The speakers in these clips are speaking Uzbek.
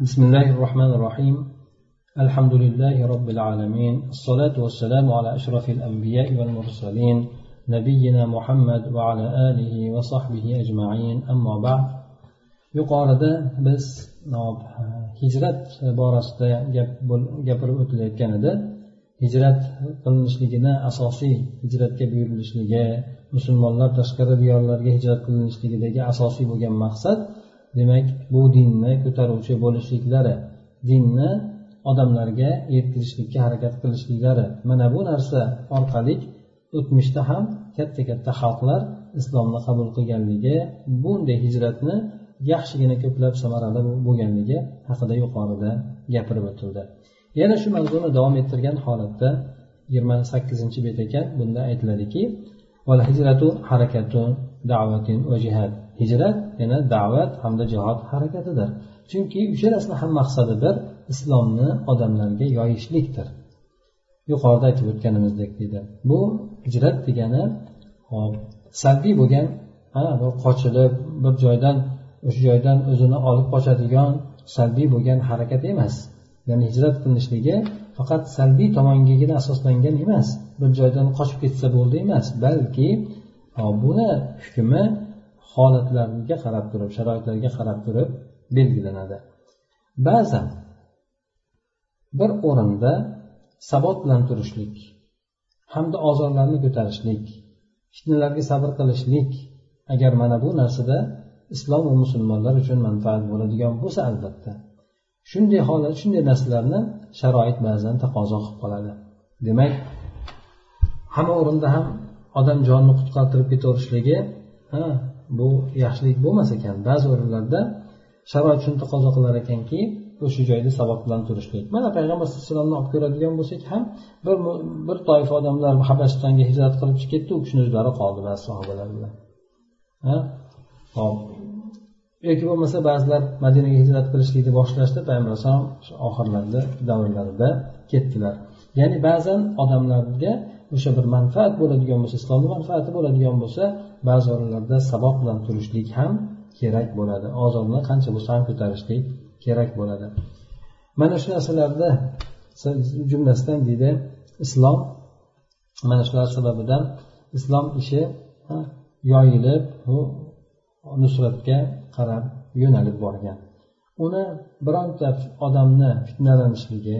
بسم الله الرحمن الرحيم الحمد لله رب العالمين الصلاة والسلام على أشرف الأنبياء والمرسلين نبينا محمد وعلى آله وصحبه أجمعين أما بعد yuqorida biz hijrat borasida gapirib o'tilayotgan edi hijrat qilinishligini asosiy hijratga buyurilishligi musulmonlar tashqari diyorlarga hijrat qilinishligidagi asosiy bo'lgan maqsad demak bu dinni ko'taruvchi bo'lishliklari dinni odamlarga yetkazishlikka harakat qilishliklari. Mana bu narsa orqali o'tmishda ham katta katta xalqlar islomni qabul qilganligi bunday hijratni yaxshigina ko'plab samarali bo'lganligi haqida yuqorida gapirib o'tildi. Yana shu mavzuni davom ettirgan holatda yigirma sakkizinchi bet ekan bunda aytiladiki hijrat yana da'vat hamda jihod harakatidir. Chunki uchalasini ham maqsadi bir islomni odamlarga yoyishlikdir. Yuqorida aytib o'tganimizdek deydi. Bu hijrat degani hop salbiy bo'lgan ha bir qochilib bir joydan o'sha joydan o'zini olib qochadigan salbiy bo'lgan harakat emas. Ya'ni hijrat qilinishligi faqat salbiy tomongagina asoslangan emas bir joydan qochib ketsa bo'ldi emas balki buni hukmi holatlarga qarab turib sharoitlarga qarab turib belgilanadi. Ba'zan bir o'rinda sabot bilan turishlik hamda ozorlarni ko'tarishlik fitnalarga sabr qilishlik agar mana bu narsada islom va musulmonlar uchun manfaat bo'ladigan bo'lsa albatta shunday holat shunday narsalarni sharoit ba'zan taqozo qilib qoladi. Demak hamma o'rinda ham odam jonini qutqartirib ketaverishligi ha bu yaxshilik bo'lmas ekan. Ba'zi o'rinlarda sharoit shuni taqozo qilar ekanki o'sha joyda sabab bilan turishlik mana payg'ambar alayhisalomni olib ko'radigan bo'lsak ham bir bir toifa odamlar habashistonga hijrat qilib chiqib ketdi u kishini o'zlari qoldi ba'zi sahobalar bilan. Hop yoki bo'lmasa ba'zilar madinaga hijrat qilishlikni boshlashdi payg'ambar alayhisalom oxirlarida davrlarida ketdilar. Ya'ni ba'zan odamlarga o'sha bir manfaat bo'ladigan bo'lsa islomni manfaati bo'ladigan bo'lsa ba'zi o'rinlarda saboq bilan turishlik ham kerak bo'ladi. Ozorni qancha bo'lsa ham ko'tarishlik kerak bo'ladi. Mana shu narsalarda jumlasidan deydi islom mana shular sababidan islom ishi yoyilib nusratga qarab yo'nalib borgan. Uni bironta odamni fitnalanishligi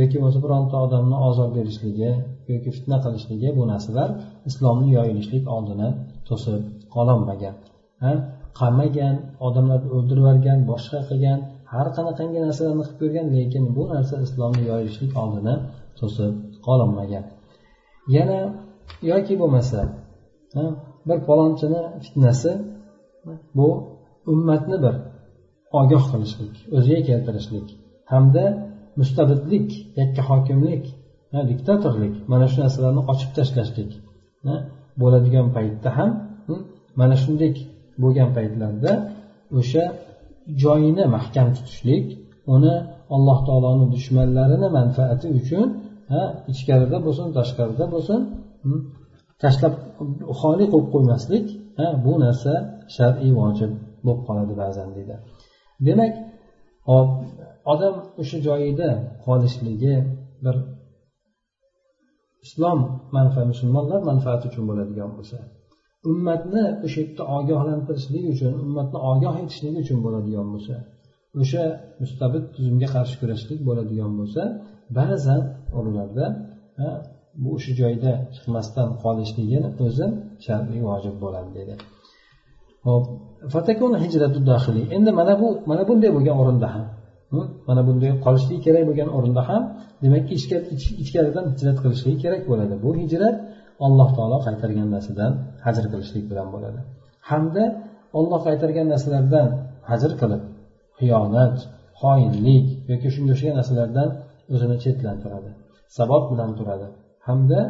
yoki bo'lmasa bironta odamni ozor berishligi yoki fitna qilishligi bu narsalar islomni yoyilishlik oldini to'sib qololmagan qamagan odamlarni o'ldirib yuborgan boshqa qilgan har qanaqangi narsalarni qilib ko'rgan lekin bu narsa islomni yoyishlik oldini to'sib qololmagan yana yoki bo'lmasa bir palonchini fitnasi bu ummatni bir ogoh qilishlik o'ziga keltirishlik hamda mustabidlik yakka hokimlik diktatorlik mana shu narsalarni ochib tashlashlik bo'ladigan paytda ham mana shunday bo'lgan paytlarda o'sha joyini mahkam tutishlik uni alloh taoloni dushmanlarini manfaati uchun ha ichkarida bo'lsin tashqarida bo'lsin tashlab xoli qo'yib qo'ymaslik ha bu narsa shar'iy vojib bo'lib qoladi ba'zan deydi. Demak hop odam o'sha joyida qolishligi bir islom manfaat musulmonlar manfaati uchun bo'ladigan bo'lsa ummatni o'sha yerda ogohlantirishlik uchun ummatni ogoh etishlik uchun bo'ladigan bo'lsa o'sha mustabid tuzumga qarshi kurashlik bo'ladigan bo'lsa ba'zan o'rinlarda bu o'sha joyda chiqmasdan qolishligini o'zi shar'iy vojib bo'ladi dedi. Hop. Endi mana bu mana bunday bo'lgan o'rinda ham mana bunday qolishlik kerak bo'lgan o'rinda ham demakki ichkaridan hijrat qilishligi kerak bo'ladi. Bu hijrat alloh taolo qaytargan narsadan hajr qilishlik bilan bo'ladi. Hamda olloh qaytargan narsalardan hajr qilib xiyonat xoinlik yoki shunga o'xshagan narsalardan o'zini chetlantiradi. Sabab bilan turadi. Hamda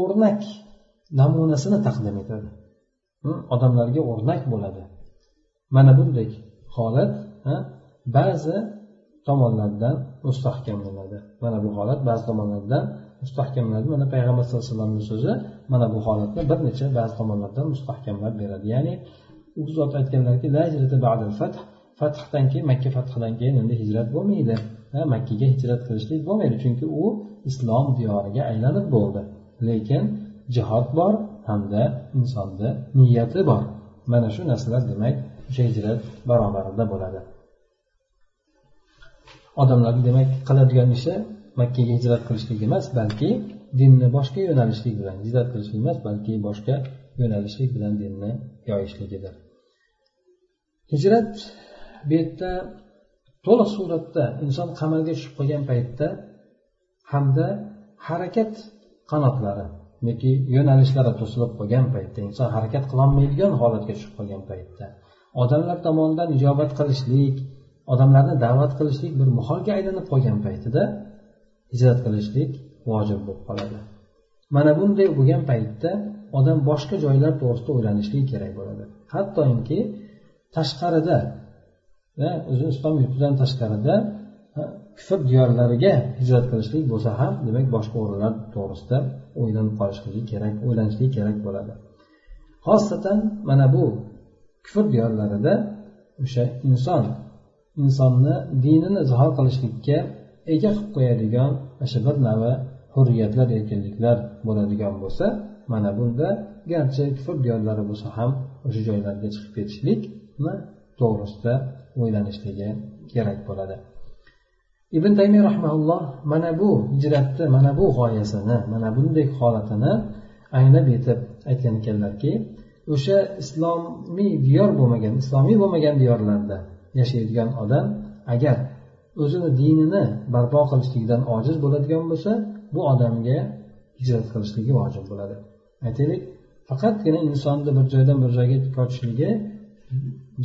o'rnak namunasini taqdim etadi. Odamlarga o'rnak bo'ladi. Mana bunday holat ba'zi tomonlardan mustahkamlanadi. Mana bu holat ba'zi tomonlardan mustahkamlanadi. Mana payg'ambar sallallohu alayhi vasallamni so'zi mana bu holatni bir necha ba'zi tomonlardan mustahkamlab beradi. Ya'ni u zot aytganlarki fathdan keyin makka fathidan keyin endi hijrat bo'lmaydi. Makkaga hijrat qilishlik bo'lmaydi chunki u islom diyoriga aylanib bo'ldi. Lekin jihod bor hamda insonni niyati bor. Mana shu narsalar demak o'sha hijrat barobarida bo'ladi. Odamlar demak qiladigan ishi makkaga hijrat qilishlik emas balki dinni boshqa yo'nalishlik bilan hijrat qilishlik emas balki boshqa yo'nalishlik bilan dinni yoyishligidir hijrat bu yerda to'liq suratda inson qamalga tushib qolgan paytda hamda harakat qanotlari yoki yo'nalishlari to'silib qolgan paytda inson harakat qilolmaydigan holatga tushib qolgan paytda odamlar tomonidan ijobat qilishlik odamlarni da'vat qilishlik bir muholga aylanib qolgan paytida hijrat qilishlik vojib bo'lib qoladi. Mana bunday bo'lgan paytda odam boshqa joylar to'g'risida o'ylanishligi kerak bo'ladi. Hattoki tashqarida o'zi islom yurtidan tashqarida kufr diyorlariga hijrat qilishlik bo'lsa ham demak boshqa o'rinlar to'g'risida o'ylanib qolishligi kerak o'ylanishligi kerak bo'ladi. Xosatan mana bu kufr diyorlarida o'sha inson insonni dinini izhor qilishlikka ega qilib qo'yadigan o'sha bir navi hurriyatlar erkinliklar bo'ladigan bo'lsa mana bunda garchi kufr diyorlari bo'lsa ham o'sha joylarga chiqib ketishlikni to'g'risida o'ylanishligi kerak bo'ladi. Ibn taymiy rahmaulloh mana bu hijratni mana bu g'oyasini mana bunday holatini anglab yetib aytgan ekanlarki o'sha islomiy diyor bo'lmagan islomiy bo'lmagan diyorlarda yashaydigan odam agar o'zini dinini barpo qilishlikdan ojiz bo'ladigan bo'lsa bu odamga hijrat qilishligi vojib bo'ladi. Aytaylik faqatgina insonni bir joydan bir joyga qochishligi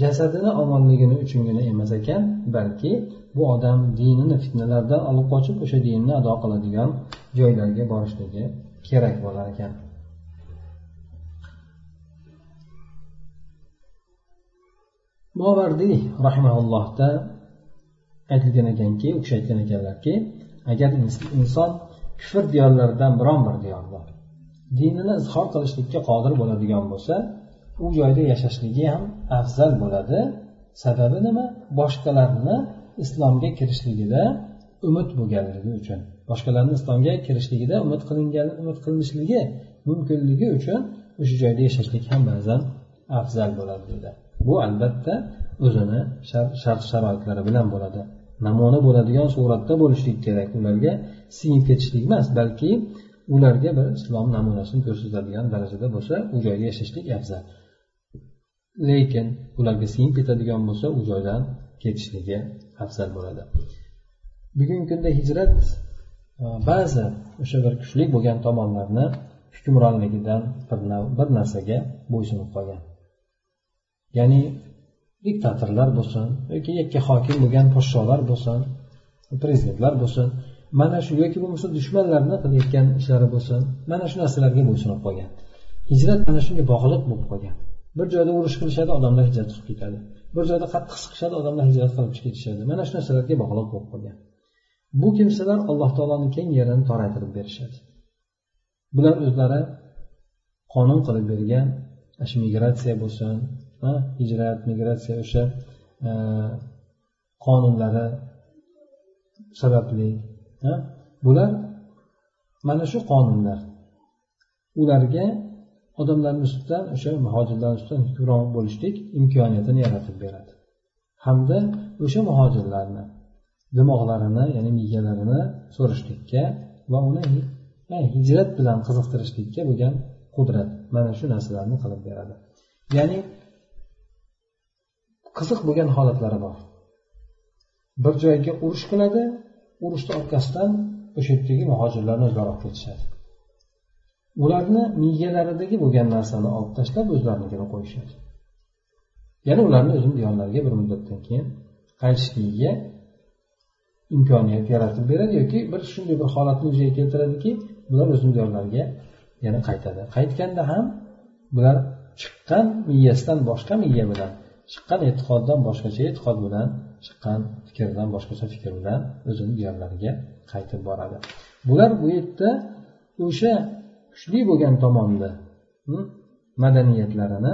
jasadini omonligini uchungina emas ekan balki bu odam dinini fitnalardan olib qochib o'sha dinni ado qiladigan joylarga borishligi kerak bo'lar ekan. Movardiy rahimaullohda aytilgan ekanki u kishi aytgan ekanlarki agar inson kufr diyorlaridan biron bir diyorda dinini izhor qilishlikka qodir bo'ladigan bo'lsa u joyda yashashligi ham afzal bo'ladi. Sababi nima? Boshqalarni islomga kirishligida umid bo'lganligi uchun. Boshqalarni islomga kirishligida umid qilingan umid qilinishligi mumkinligi uchun o'sha joyda yashashlik ham ba'zan afzal bo'ladi dedi bu albatta o'zini shart sharoitlari bilan bo'ladi. Namuna bo'ladigan suratda bo'lishlik kerak. Ularga singib ketishlik emas balki ularga bir islom namunasini ko'rsatadigan darajada bo'lsa u joyda yashashlik afzal. Lekin ularga singib ketadigan bo'lsa u joydan ketishligi afzal bo'ladi. Bugungi kunda hijrat e, ba'zi o'sha bir kuchli bo'lgan tomonlarni hukmronligidan bir narsaga bo'ysunib qolgan. Ya'ni diktatorlar bo'lsin yoki yakka hokim bo'lgan podsholar bo'lsin prezidentlar bo'lsin mana shu yoki bo'lmasa dushmanlarni qilayotgan ishlari bo'lsin mana shu narsalarga bo'ysunib qolgan. Hijrat mana shunga bog'liq bo'lib qolgan. Bir joyda urush qilishadi odamlar hijrat qilib ketadi. Bir joyda qattiq siqishadi odamlar hijrat qilib ketishadi. Mana shu narsalarga bog'liq bo'lib qolgan. Bu kimsalar alloh taoloni keng yerini toraytirib berishadi. Bular o'zlari qonun qilib bergan shu migratsiya bo'lsin hijrat migratsiya o'sha e, qonunlari sababli bular mana shu qonunlar. Ularga odamlarni ustidan o'sha muhojirlarni ustidan hukmron bo'lishlik imkoniyatini yaratib beradi. Hamda o'sha muhojirlarni dimoqlarini ya'ni miyalarini so'rishlikka va uni hijrat bilan qiziqtirishlikka bo'lgan qudrat mana shu narsalarni qilib beradi. Ya'ni qiziq bo'lgan holatlari bor. Bir joyga urush qiladi urushni orqasidan o'sha yerdagi muhojirlarni o'zlari olib ketishadi. Ularni miyalaridagi bo'lgan narsani olib tashlab o'zlarinikini qo'yishadi. Ya'ni ularni o'zini diyorlariga bir muddatdan keyin qaytishligiga imkoniyat yaratib beradi yoki bir shunday bir holatni yuzaga keltiradiki bular o'zini diyorlariga yana qaytadi. Qaytganda ham bular chiqqan miyasidan boshqa miya bilan chiqqan e'tiqoddan boshqacha e'tiqod bilan chiqqan fikrdan boshqacha fikr bilan o'zini diyorlariga qaytib boradi. Bular bu yerda o'sha kuchli bo'lgan tomonni hm, madaniyatlarini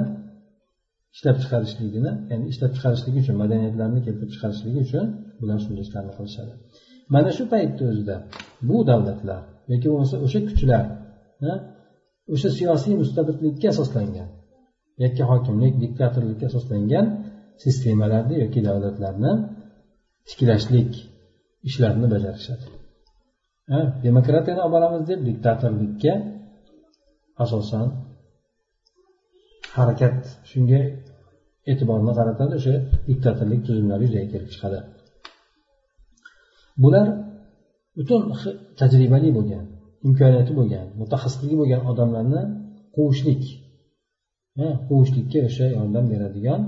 ishlab chiqarishligini ya'ni ishlab chiqarishligi uchun madaniyatlarni keltirib chiqarishligi uchun bular shunday ishlarni qilishadi. Mana shu paytni o'zida bu davlatlar yoki bo'lmasa o'sha kuchlar hm, o'sha siyosiy mustabidlikka asoslangan yakka hokimlik diktatorlikka asoslangan sistemalarni yoki davlatlarni tiklashlik ishlarini bajarishadi. Demokratiyani olib boramiz deb diktatorlikka asosan harakat shunga e'tiborni qaratadi o'sha diktatorlik tuzumlari yuzaga kelib chiqadi. Bular butun tajribali bo'lgan imkoniyati bo'lgan mutaxassisligi bo'lgan odamlarni quvishlik quvishlikka o'sha yordam beradigan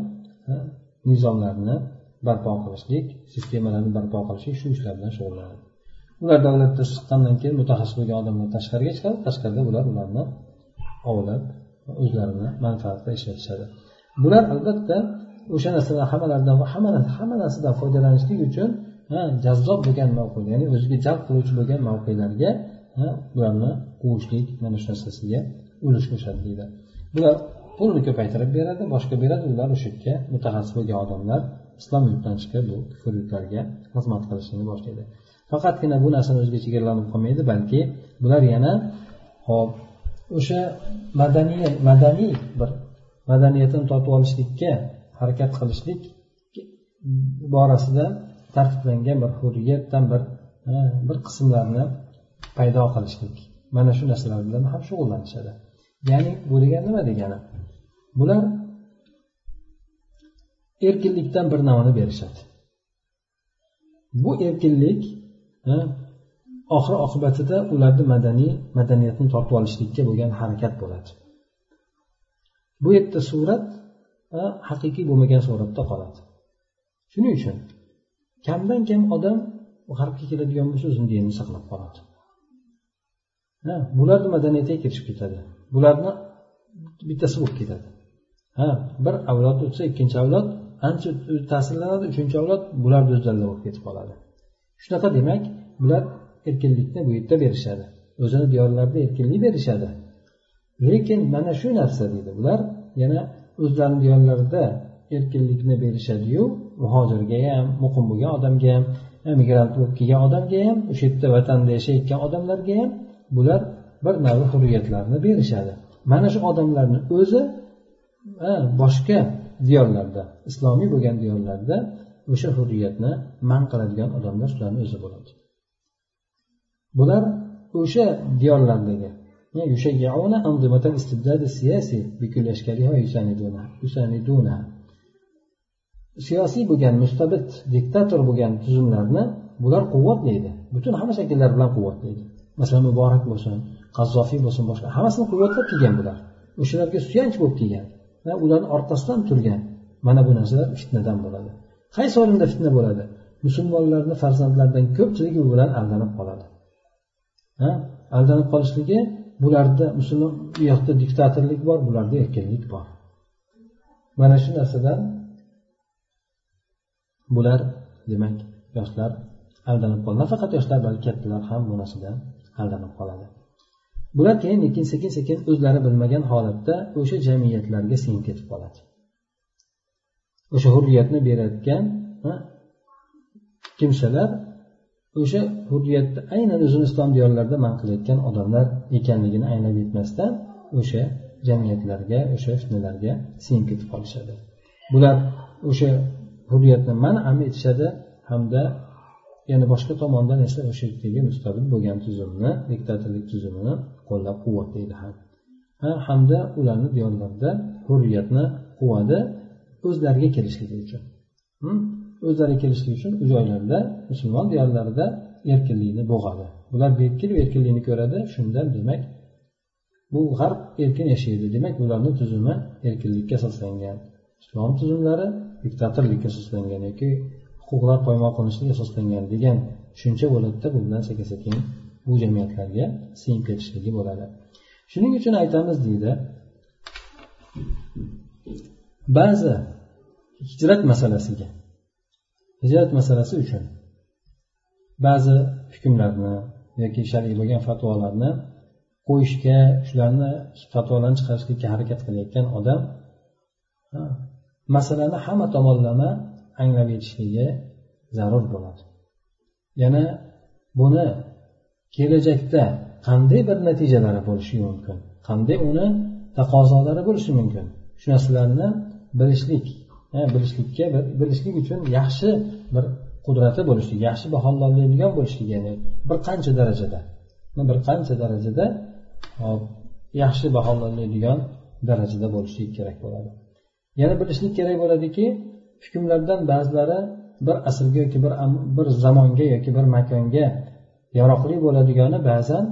nizomlarni barpo qilishlik sistemalarni barpo qilishlik shu ishlar bilan shug'ullanadi. Ular davlatda chiqqandan keyin mutaxassis bo'lgan odamlar tashqariga chiqadi tashqarida ular ularni ovlab o'zlarini manfaatida ishlatishadi. Bular albatta o'sha narsalar hammalaridan hamma hamma narsadan foydalanishlik uchun jazzob bo'lgan mavqe ya'ni o'ziga jalb qiluvchi bo'lgan mavqelarga ularni quvishlik mana shu narsasiga ulush qo'shadi deydi. Bular pulni ko'paytirib beradi boshqa beradi. Ular o'sha yerga mutaxassis bo'lgan odamlar islom yurtidan chiqib bu kufr yurtlarga xizmat qilishni boshlaydi. Faqatgina bu narsani o'ziga chegaralanib qolmaydi balki bular yana hop o'sha madaniy madaniy bir madaniyatini totib olishlikka harakat qilishlik borasida tartiblangan bir hurriyatdan bir bir qismlarni paydo qilishlik. Mana shu narsalar bilan ham shug'ullanishadi. Ya'ni bu degani nima degani? Bular erkinlikdan bir namuna berishadi. Bu erkinlik oxir oqibatida ularni madaniy madaniyatni tortib olishlikka bo'lgan harakat bo'ladi. Bu yerda surat haqiqiy bo'lmagan suratda qoladi. Shuning uchun kamdan kam odam g'arbga keladigan bo'lsa o'zini dinini saqlab qoladi. Bularni madaniyatiga kirishib ketadi. Bularni bittasi bo'lib ketadi. Ha bir avlod o'tsa ikkinchi avlod ancha ta'sirlanadi uchinchi avlod bularni o'zlarida bo'lib ketib qoladi. Shunaqa demak bular erkinlikni bu yerda berishadi. O'zini diyorlarida erkinlik berishadi. Lekin mana shu narsa deydi bular yana o'zlarini diyorlarida erkinlikni berishadiyu muhojirga ham muqim bo'lgan odamga ham migrant bo'lib kelgan odamga ham o'sha yerda vatanda yashayotgan odamlarga ham bular bir navi hurriyatlarni berishadi. Mana shu odamlarni o'zi boshqa diyorlarda islomiy bo'lgan diyorlarda o'sha hurriyatni man qiladigan odamlar shularni o'zi bo'ladi. Bular o'sha diyorlardagi siyosiy bo'lgan mustabid diktator bo'lgan tuzumlarni bular quvvatlaydi. Butun hamma shakllar bilan quvvatlaydi. Masalan muborak bo'lsin qazzofiy bo'lsin boshqa hammasini quvvatlab kelgan bular. O'shalarga suyanch bo'lib kelgan. Va ularni orqasidan turgan. Mana bu narsalar fitnadan bo'ladi. Qaysi o'rinda fitna bo'ladi? Musulmonlarni farzandlaridan ko'pchiligi bu bilan aldanib qoladi. Ha? Aldanib qolishligi bularda musulmon u yoqda diktatorlik bor bularda erkinlik bor. Mana shu narsadan bular demak yoshlar aldanib qoladi nafaqat yoshlar balki kattalar ham bu narsadan aldanib qoladi. Bular keyin lekin sekin sekin o'zlari bilmagan holatda o'sha jamiyatlarga singib ketib qoladi. O'sha hurriyatni berayotgan kimsalar o'sha hurriyatni aynan o'zini islom diyorlarida man qilayotgan odamlar ekanligini anglab yetmasdan o'sha jamiyatlarga o'sha fitnalarga singib ketib qolishadi. Bular o'sha hurriyatni man ham etishadi hamda yana boshqa tomondan esa o'sha yerdagi mustabil bo'lgan tuzumni diktatorlik tuzumini qo'llab quvvatlaydi ham hamda ularni diyorlarida hurriyatni quvadi o'zlariga kelishligi uchun. O'zlariga kelishligi uchun u joylarda musulmon diyorlarida erkinlikni bo'g'adi. Bular bu erkinlikni ko'radi. Shunda demak bu g'arb erkin yashaydi. Demak ularni tuzumi erkinlikka asoslangan. Islom tuzumlari diktatorlikka asoslangan yoki huquqlar poymol qilinishlikka asoslangan degan tushuncha bo'ladida bu bilan sekin sekin bu jamiyatlarga singib ketishligi bo'ladi. Shuning uchun aytamiz deydi ba'zi hijrat masalasiga hijrat masalasi uchun ba'zi hukmlarni yoki shar'iy bo'lgan fatvolarni qo'yishga shularni fatvolarni chiqarishlikka harakat qilayotgan odam masalani hamma tomonlama anglab yetishligi zarur bo'ladi. Yana buni kelajakda qanday bir natijalari bo'lishi mumkin? Qanday uni taqozolari bo'lishi mumkin? Shu narsalarni bilishlik bilishlikka bilishlik uchun yaxshi bir qudrati bo'lishligi yaxshi baholanadigan bo'lishligi ya'ni bir qancha darajada bir qancha darajada yaxshi baholanadigan darajada bo'lishligi kerak bo'ladi. Yana bilishlik kerak bo'ladiki hukmlardan ba'zilari bir asrga yoki bir bir zamonga yoki bir makonga yaroqli bo'ladigani ba'zan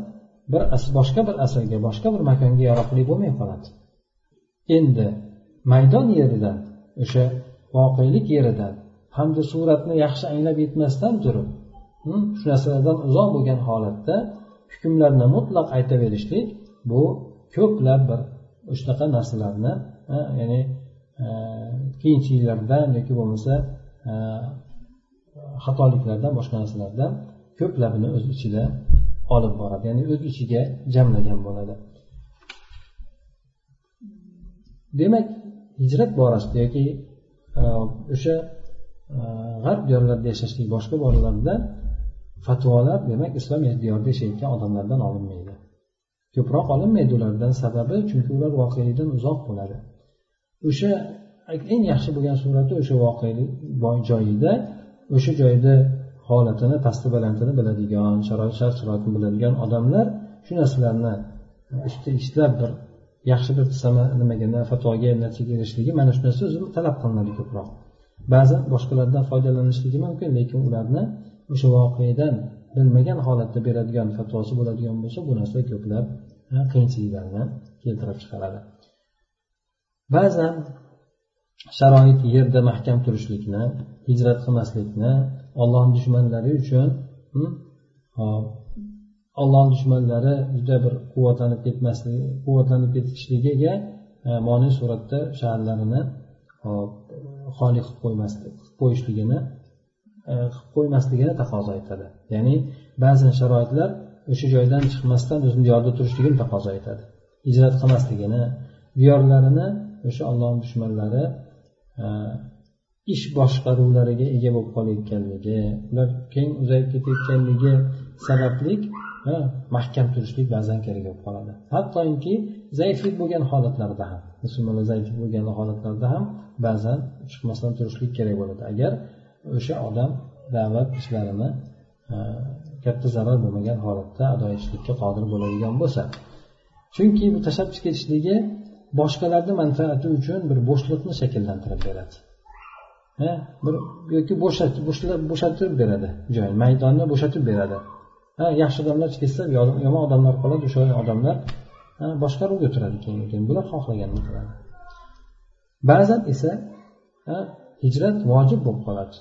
bir boshqa bir asrga boshqa bir makonga yaroqli bo'lmay qoladi. Endi maydon yeridan o'sha voqelik yeridan hamda suratni yaxshi anglab yetmasdan turib hm, shu narsalardan uzoq bo'lgan holatda hukmlarni mutlaq aytaverishlik bu ko'plab bir shunaqa narsalarni ya'ni e, qiyinchiliklardan yoki bo'lmasa e, xatoliklardan boshqa narsalardan ko'plarini o'z ichida olib boradi ya'ni o'z ichiga jamlagan bo'ladi. Demak hijrat borasida yoki e, o'sha e, g'arb diyorlarida yashashlik boshqa bolalarda fatvolar demak islom diyorida yashayotgan odamlardan olinmaydi. Ko'proq olinmaydi ulardan sababi chunki ular voqelikdan uzoq bo'ladi. O'sha eng yaxshi bo'lgan surati o'sha voqelik joyida o'sha joyda holatini pasti balandini biladigan sharoit shart sharoitini biladigan odamlar shu narsalarni e, ishlab bir yaxshi bir nimaga fatvoga natijaga erishishligi mana shu narsa o'zi talab qilinadi ko'proq. Ba'zan boshqalardan foydalanishligi mumkin lekin ularni o'sha voqeadan bilmagan holatda beradigan fatvosi bo'ladigan bo'lsa bu narsa ko'plab e, qiyinchiliklarni keltirib chiqaradi. Ba'zan sharoit yerda mahkam turishlikni hijrat qilmaslikni ollohni dushmanlari uchun ollohni dushmanlari juda bir quvvatlanib ketmasligi quvvatlanib ketishligiga e, moni suratda shaharlarini xoli qilib qo'ymaslik qilib qo'yishligini e, qilib qo'ymasligini taqozo etadi. Ya'ni ba'zi sharoitlar o'sha joydan chiqmasdan o'zini diyorida turishligini taqozo etadi. Hijrat qilmasligini diyorlarini o'sha ollohni dushmanlari e, ish boshqaruvlariga ega bo'lib qolayotganligi ular keng uzayib ketayotganligi sababli mahkam turishlik ba'zan kerak bo'lib qoladi. Hattoki zaiflik bo'lgan holatlarda ham musulmonlar zaiflik bo'lgan holatlarda ham ba'zan chiqmasdan turishlik kerak bo'ladi. Agar o'sha odam da'vat ishlarini katta zarar bo'lmagan holatda ado etishlikka qodir bo'ladigan bo'lsa chunki bu tashabbus ketishligi boshqalarni manfaati uchun bir bo'shliqni shakllantirib beradi. Bir yoki bo'shatib beradi. Joy maydonni bo'shatib beradi. Ha yaxshi odamlar ketsa yomon odamlar qoladi o'sha odamlar boshqaruvga o'tiradi keyin keyin bular xohlaganini qiladi. Ba'zan esa hijrat vojib bo'lib qoladi.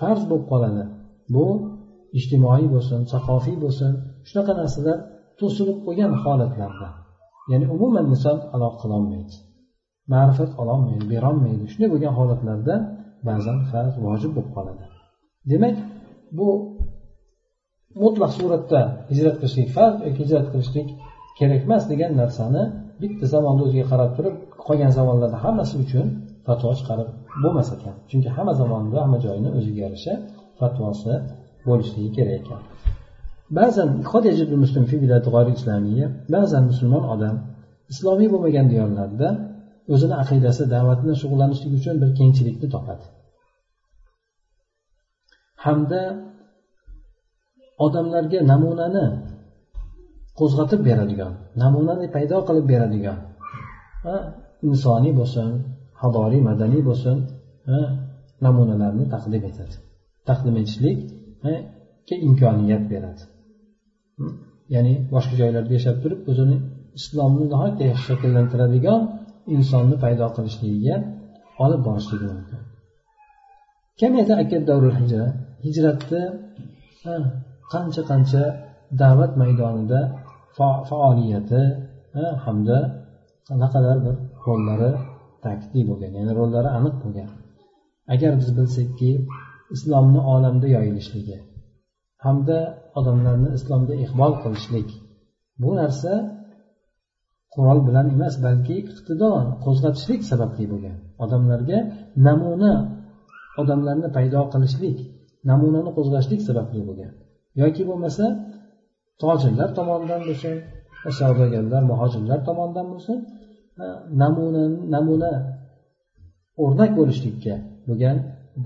Farz bo'lib qoladi. Bu ijtimoiy bo'lsin saqofiy bo'lsin shunaqa narsalar to'silib qo'ygan holatlarda. Ya'ni umuman inson aloqa qilolmaydi. Ma'rifat ololmaydi berolmaydi. Shunday bo'lgan holatlarda ba'zan farz vojib bo'lib qoladi. Demak bu mutlaq suratda hijrat qilishlik farz yoki hijrat qilishlik kerak emas degan narsani bitta zamonda o'ziga qarab turib qolgan zamonlarda hammasi uchun fatvo chiqarib bo'lmas ekan chunki hamma zamonda hamma joyni o'ziga yarasha fatvosi bo'lishligi kerak ekan. Ba'zan ba'zan musulmon odam islomiy bo'lmagan diyorlarda o'zini aqidasi da'vatini shug'ullanishlik uchun bir kengchilikni topadi. Hamda odamlarga namunani qo'zg'atib beradigan namunani paydo qilib beradigan insoniy bo'lsin hadoriy madaniy bo'lsin namunalarni taqdim etadi. Taqdim etishlikka imkoniyat beradi. Ya'ni boshqa joylarda yashab turib o'zini islomni nihoyatda yaxshi shakllantiradigan insonni paydo qilishligiga olib borishligi mumkin. Hijratni qancha qancha da'vat maydonida faoliyati hamda qanaqalar bir rollari ta'kidli bo'lgan ya'ni rollari aniq bo'lgan. Agar biz bilsakki islomni olamda yoyilishligi hamda odamlarni islomga iqbol qilishlik bu narsa qurol bilan emas balki iqtidor qo'zg'atishlik sababli bo'lgan. Odamlarga namuna odamlarni paydo qilishlik namunani qo'zg'ashlik sababli bo'lgan. Yoki bo'lmasa tojirlar tomonidan bo'lsin savdogarlar muhojirlar tomonidan bo'lsin namuna namuna o'rnak bo'lishlikka bo'lgan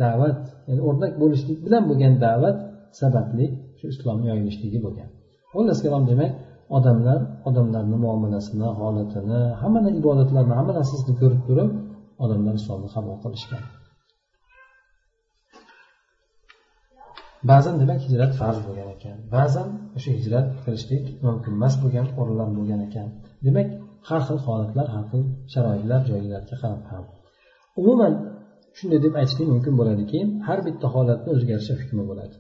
da'vat ya'ni o'rnak bo'lishlik bilan bo'lgan da'vat sababli shu islomni yoyilishligi bo'lgan. Xullas kalom demak odamlar odamlarni muomalasini holatini hamma ibodatlarni hamma narsasini ko'rib turib odamlar islomni qabul qilishgan. Ba'zan demak hijrat farz bo'lgan ekan. Ba'zan o'sha hijrat qilishlik mumkin emas bo'lgan o'rinlar bo'lgan ekan. Demak har xil holatlar har xil sharoitlar joylarga qarab ham. Umuman shunday deb aytishlik mumkin bo'ladiki har bitta holatni o'ziga yarasha hukmi bo'ladi.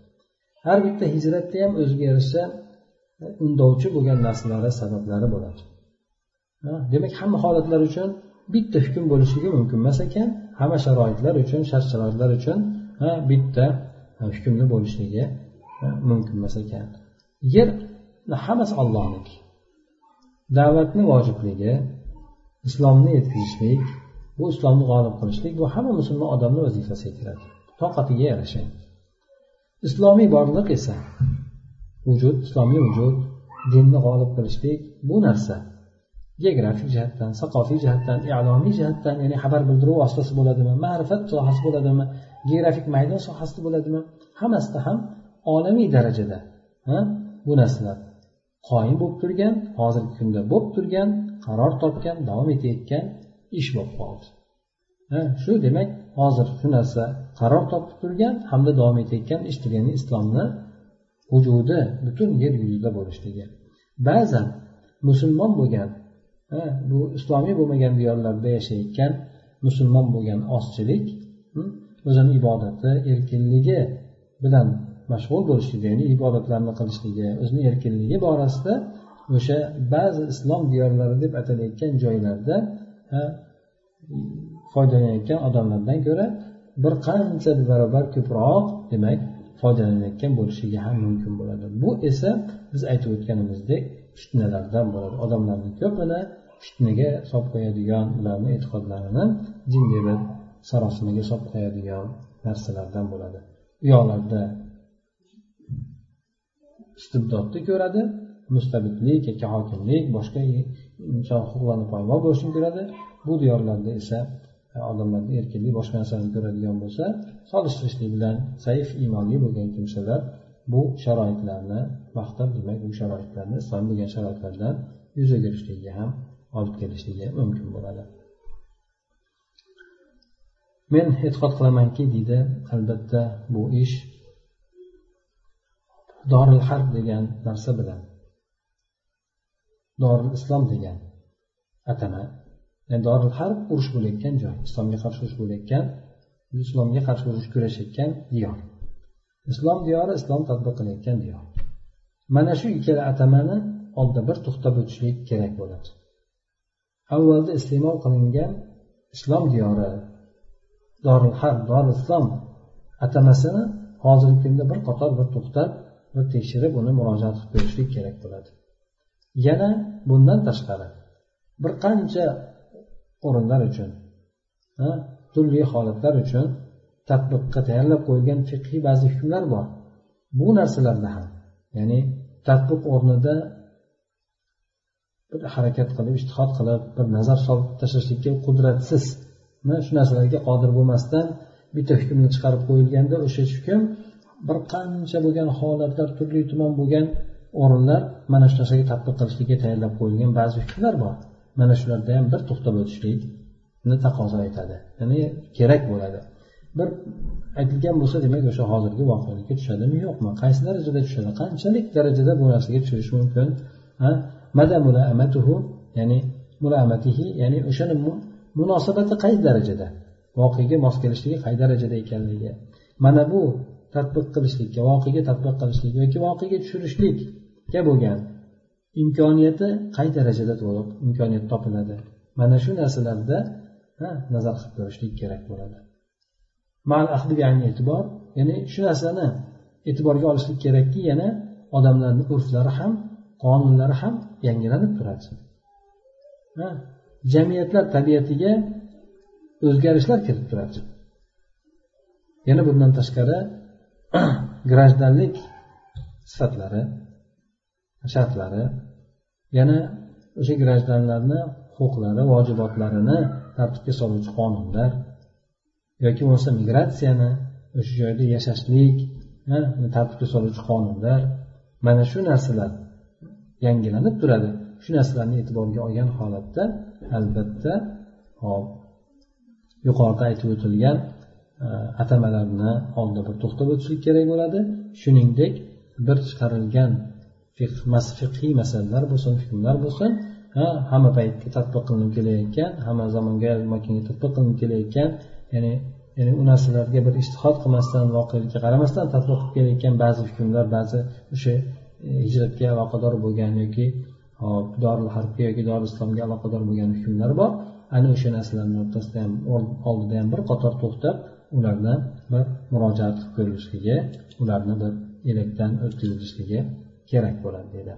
Har bitta hijratda ham o'ziga yarasha undovchi bo'lgan narsalari sabablari bo'ladi. Demak hamma holatlar uchun bitta hukm bo'lishligi mumkin emas ekan. Hamma sharoitlar uchun shart sharoitlar uchun bitta hukmni bo'lishligi mumkin emas ekan. Yer hammasi ollohniki da'vatni vojibligi islomni yetkazishlik bu islomni g'olib qilishlik bu hamma musulmon odamni vazifasiga kiradi. Toqatiga yarasha. Islomiy borliq esa vujud islomiy vujud dinni g'olib qilishlik bu narsa. Geografik jihatdan saqofiy jihatdan i'lomiy jihatdan ya'ni xabar bildiruv vositasi bo'ladimi ma'rifat sohasi bo'ladimi geografik maydon sohasida bo'ladimi hammasida ham olamiy darajada bu narsalar qoyim bo'lib turgan hozirgi kunda bo'lib turgan qaror topgan davom etayotgan ish bo'lib qoldi. Shu demak hozir shu narsa qaror topib turgan hamda davom etayotgan ish degani islomni vujudi butun yer yuzida bo'lishligi ba'zan musulmon bo'lgan bu islomiy bo'lmagan diyorlarda yashayotgan musulmon bo'lgan ozchilik hm, o'zini ibodati erkinligi bilan mashg'ul bo'lishligi ya'ni ibodatlarni qilishligi o'zini erkinligi borasida o'sha ba'zi islom diyorlari deb atalayotgan joylarda foydalanayotgan odamlardan ko'ra bir qancha barobar ko'proq demak foydalanayotgan bo'lishligi ham mumkin bo'ladi. Bu esa biz aytib o'tganimizdek fitnalardan bo'ladi. Odamlarni ko'pini fitnaga solib qo'yadigan ularni e'tiqodlarini dinga bir sarosimaga solib qo'yadigan narsalardan bo'ladi. U yoqlarda istibdodni ko'radi mustabidlik yoki hokimlik boshqa inson huquqlarini poymol bo'lishini ko'radi. Bu diyorlarda esa odamlarni erkinlik boshqa narsani ko'radigan bo'lsa solishtirishlik bilan zaif iymonli bo'lgan kimsalar bu sharoitlarni maqtab demak bu sharoitlarni islom degan sharoitlardan yuz o'girishligiga ham olib kelishligi mumkin bo'ladi. Men e'tiqod qilamanki deydi albatta bu ish doril harb degan narsa bilan doril islom degan atama dorul harb urush bo'layotgan joy islomga qarshi urush bo'layotgan islomga qarshi urush kurashayotgan diyor. Islom diyori islom tadbiq qilayotgan diyor. Mana shu ikkala atamani oldida bir to'xtab o'tishlik kerak bo'ladi. Avvalda iste'mol qilingan islom diyori dorul harb dorul islom atamasini hozirgi kunda bir qator bir to'xtab bir tekshirib uni murojaat qilib ko'rishlik kerak bo'ladi. Yana bundan tashqari bir qancha o'rinlar uchun turli holatlar uchun tadbiqqa tayyorlab qo'yilgan fiqhiy ba'zi hukmlar bor. Bu narsalarda ham ya'ni tadbiq o'rnida bir harakat qilib ishtihod qilib bir nazar solib tashlashlikka qudratsiz shu narsalarga qodir bo'lmasdan bitta hukmni chiqarib qo'yilganda o'sha hukm bir qancha bo'lgan holatlar turli tuman bo'lgan o'rinlar mana shu narsaga tadbiq qilishlikka tayyorlab qo'yilgan ba'zi hukmlar bor. Mana shularda ham bir to'xtab o'tishlikni taqozo etadi. Ya'ni kerak bo'ladi. Bir aytilgan bo'lsa demak o'sha hozirgi voqelikka tushadimi yo'qmi? Qaysi darajada tushadi? Qanchalik darajada bu narsaga tushishi mumkin? Ya'ni mulaamatihi ya'ni o'shani munosabati qay darajada? Voqega mos kelishligi qay darajada ekanligi. Mana bu tadbiq qilishlikka voqega tadbiq qilishlik yoki voqega tushirishlikka bo'lgan imkoniyati qay darajada to'liq imkoniyat topiladi? Mana shu narsalarda nazar qilib ko'rishlik kerak bo'ladi. Mal ahdi e'tibor ya'ni shu narsani e'tiborga olishlik kerakki yana odamlarni urflari ham qonunlari ham yangilanib turadi. Jamiyatlar tabiatiga o'zgarishlar kirib turadi. Yana bundan tashqari grajdanlik sifatlari shartlari yana o'sha grajdanlarni huquqlari vojibotlarini tartibga soluvchi qonunlar yoki bo'lmasa migratsiyani o'sha joyda yashashlik tartibga soluvchi qonunlar mana shu narsalar yangilanib turadi. Shu narsalarni e'tiborga olgan holatda albatta hop yuqorida aytib o'tilgan e, atamalarni oldida bir to'xtab o'tishlik kerak bo'ladi. Shuningdek bir chiqarilgan fiqhiy masalalar bo'lsin hukmlar bo'lsin ha hamma paytga tadbiq qilinib kelayotgan hamma zamonga makonga tadbiq qilinib kelayotgan ya'ni ya'ni u narsalarga bir istihod qilmasdan voqelikka qaramasdan tadbiq qilib kelayotgan ba'zi hukmlar ba'zi o'sha e, hijratga aloqador bo'lgan yoki hop doril harbga yoki doril islomga aloqador bo'lgan hukmlar bor. Ana o'sha narsalarni o'rtasida ham oldida ham bir qator to'xtab ularni bir murojaat qilib ko'rilishligi ularni bir elakdan o'tkazilishligi kerak bo'ladi dedi.